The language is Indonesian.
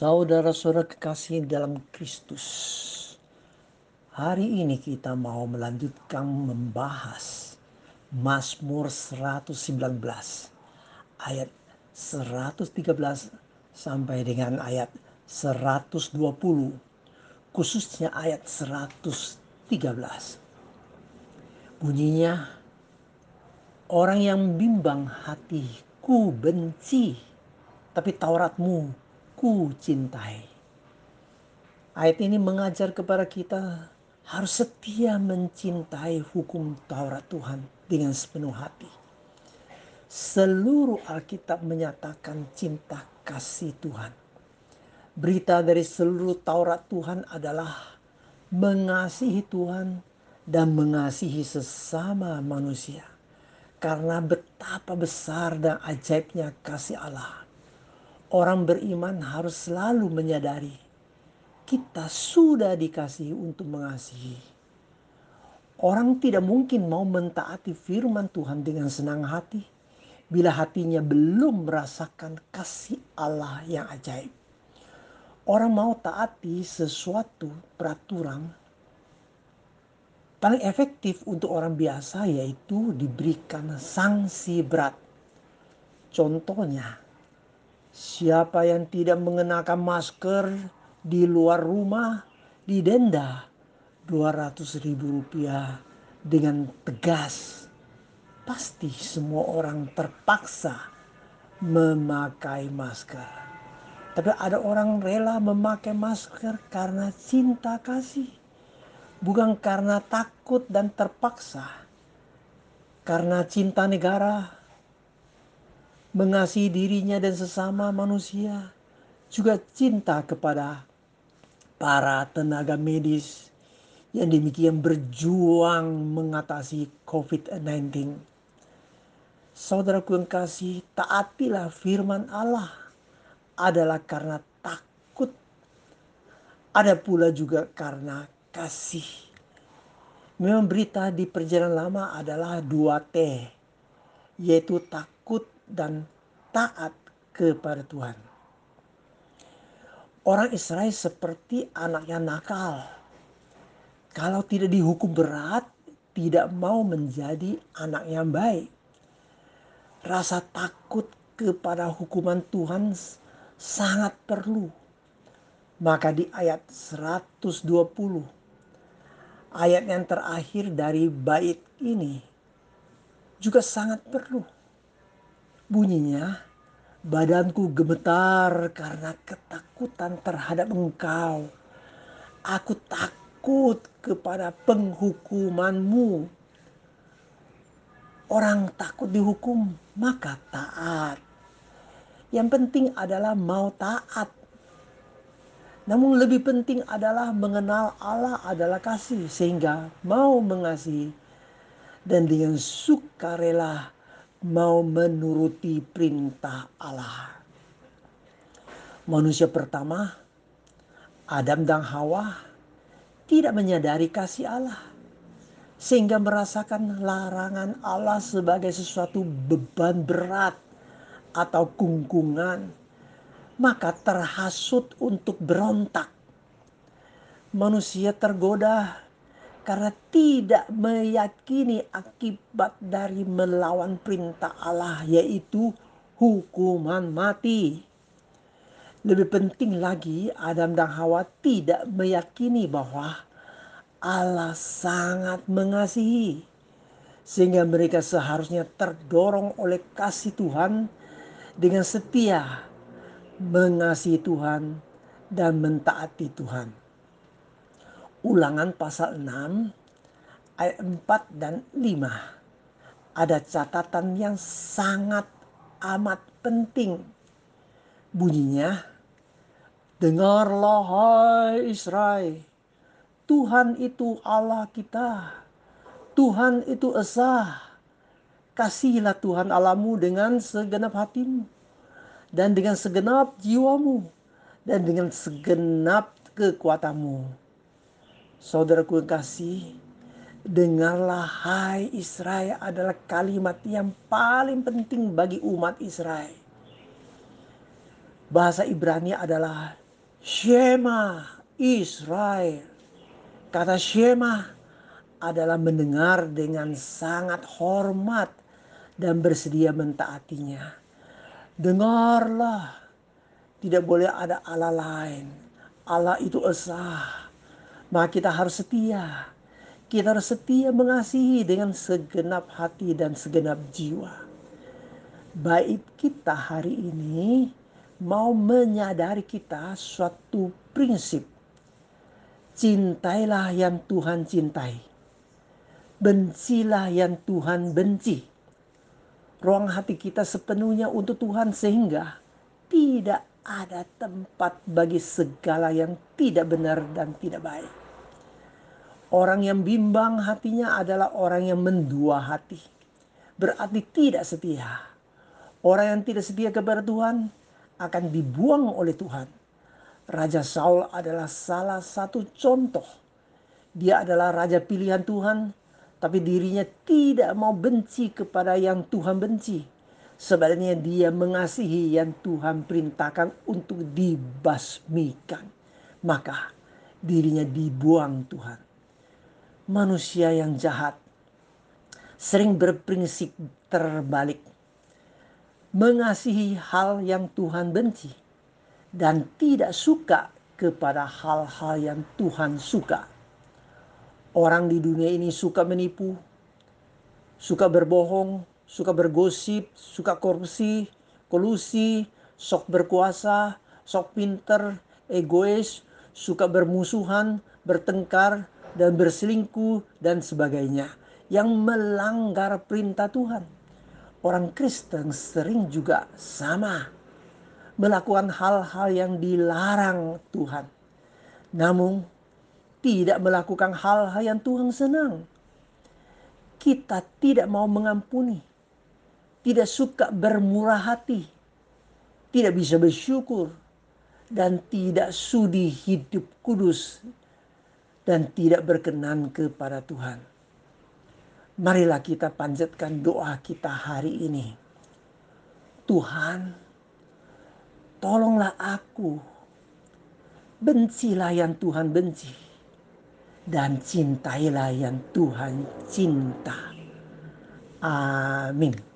Saudara-saudara kekasih dalam Kristus, hari ini kita mau melanjutkan membahas Mazmur 119 ayat 113 sampai dengan ayat 120 khususnya ayat 113 bunyinya orang yang bimbang hatiku benci tapi Tauratmu ku cintai. Ayat ini mengajar kepada kita harus setia mencintai hukum Taurat Tuhan dengan sepenuh hati. Seluruh Alkitab menyatakan cinta kasih Tuhan. Berita dari seluruh Taurat Tuhan adalah mengasihi Tuhan dan mengasihi sesama manusia. Karena betapa besar dan ajaibnya kasih Allah Orang beriman harus selalu menyadari kita sudah dikasih untuk mengasihi. Orang tidak mungkin mau mentaati firman Tuhan dengan senang hati bila hatinya belum merasakan kasih Allah yang ajaib. Orang mau taati sesuatu peraturan paling efektif untuk orang biasa yaitu diberikan sanksi berat. Contohnya, Siapa yang tidak mengenakan masker di luar rumah didenda 200 ribu rupiah dengan tegas. Pasti semua orang terpaksa memakai masker. Tapi ada orang rela memakai masker karena cinta kasih. Bukan karena takut dan terpaksa. Karena cinta negara, mengasihi dirinya dan sesama manusia, juga cinta kepada para tenaga medis yang demikian berjuang mengatasi COVID-19. Saudaraku yang kasih, taatilah firman Allah adalah karena takut. Ada pula juga karena kasih. Memang berita di perjalanan lama adalah dua T, yaitu takut dan taat kepada Tuhan. Orang Israel seperti anak yang nakal. Kalau tidak dihukum berat, tidak mau menjadi anak yang baik. Rasa takut kepada hukuman Tuhan sangat perlu. Maka di ayat 120, ayat yang terakhir dari bait ini juga sangat perlu Bunyinya, badanku gemetar karena ketakutan terhadap engkau. Aku takut kepada penghukumanmu. Orang takut dihukum, maka taat. Yang penting adalah mau taat. Namun lebih penting adalah mengenal Allah adalah kasih sehingga mau mengasihi dan dengan sukarela mau menuruti perintah Allah. Manusia pertama, Adam dan Hawa, tidak menyadari kasih Allah, sehingga merasakan larangan Allah sebagai sesuatu beban berat atau kungkungan, maka terhasut untuk berontak. Manusia tergoda karena tidak meyakini akibat dari melawan perintah Allah yaitu hukuman mati. Lebih penting lagi Adam dan Hawa tidak meyakini bahwa Allah sangat mengasihi sehingga mereka seharusnya terdorong oleh kasih Tuhan dengan setia mengasihi Tuhan dan mentaati Tuhan. Ulangan pasal 6 ayat 4 dan 5 ada catatan yang sangat amat penting. Bunyinya, Dengarlah hai Israel, Tuhan itu Allah kita. Tuhan itu Esa. Kasihilah Tuhan Allahmu dengan segenap hatimu dan dengan segenap jiwamu dan dengan segenap kekuatanmu Saudaraku kasih, dengarlah hai Israel adalah kalimat yang paling penting bagi umat Israel. Bahasa Ibrani adalah Shema Israel. Kata Shema adalah mendengar dengan sangat hormat dan bersedia mentaatinya. Dengarlah, tidak boleh ada Allah lain. Allah itu esa. Maka kita harus setia. Kita harus setia mengasihi dengan segenap hati dan segenap jiwa. Baik kita hari ini mau menyadari kita suatu prinsip. Cintailah yang Tuhan cintai. Bencilah yang Tuhan benci. Ruang hati kita sepenuhnya untuk Tuhan sehingga tidak ada tempat bagi segala yang tidak benar dan tidak baik. Orang yang bimbang hatinya adalah orang yang mendua hati. Berarti tidak setia. Orang yang tidak setia kepada Tuhan akan dibuang oleh Tuhan. Raja Saul adalah salah satu contoh. Dia adalah raja pilihan Tuhan, tapi dirinya tidak mau benci kepada yang Tuhan benci Sebenarnya dia mengasihi yang Tuhan perintahkan untuk dibasmikan. Maka dirinya dibuang Tuhan. Manusia yang jahat sering berprinsip terbalik. Mengasihi hal yang Tuhan benci dan tidak suka kepada hal-hal yang Tuhan suka. Orang di dunia ini suka menipu, suka berbohong, suka bergosip, suka korupsi, kolusi, sok berkuasa, sok pinter, egois, suka bermusuhan, bertengkar, dan berselingkuh, dan sebagainya. Yang melanggar perintah Tuhan. Orang Kristen sering juga sama. Melakukan hal-hal yang dilarang Tuhan. Namun tidak melakukan hal-hal yang Tuhan senang. Kita tidak mau mengampuni tidak suka bermurah hati, tidak bisa bersyukur, dan tidak sudi hidup kudus, dan tidak berkenan kepada Tuhan. Marilah kita panjatkan doa kita hari ini. Tuhan, tolonglah aku. Bencilah yang Tuhan benci. Dan cintailah yang Tuhan cinta. Amin.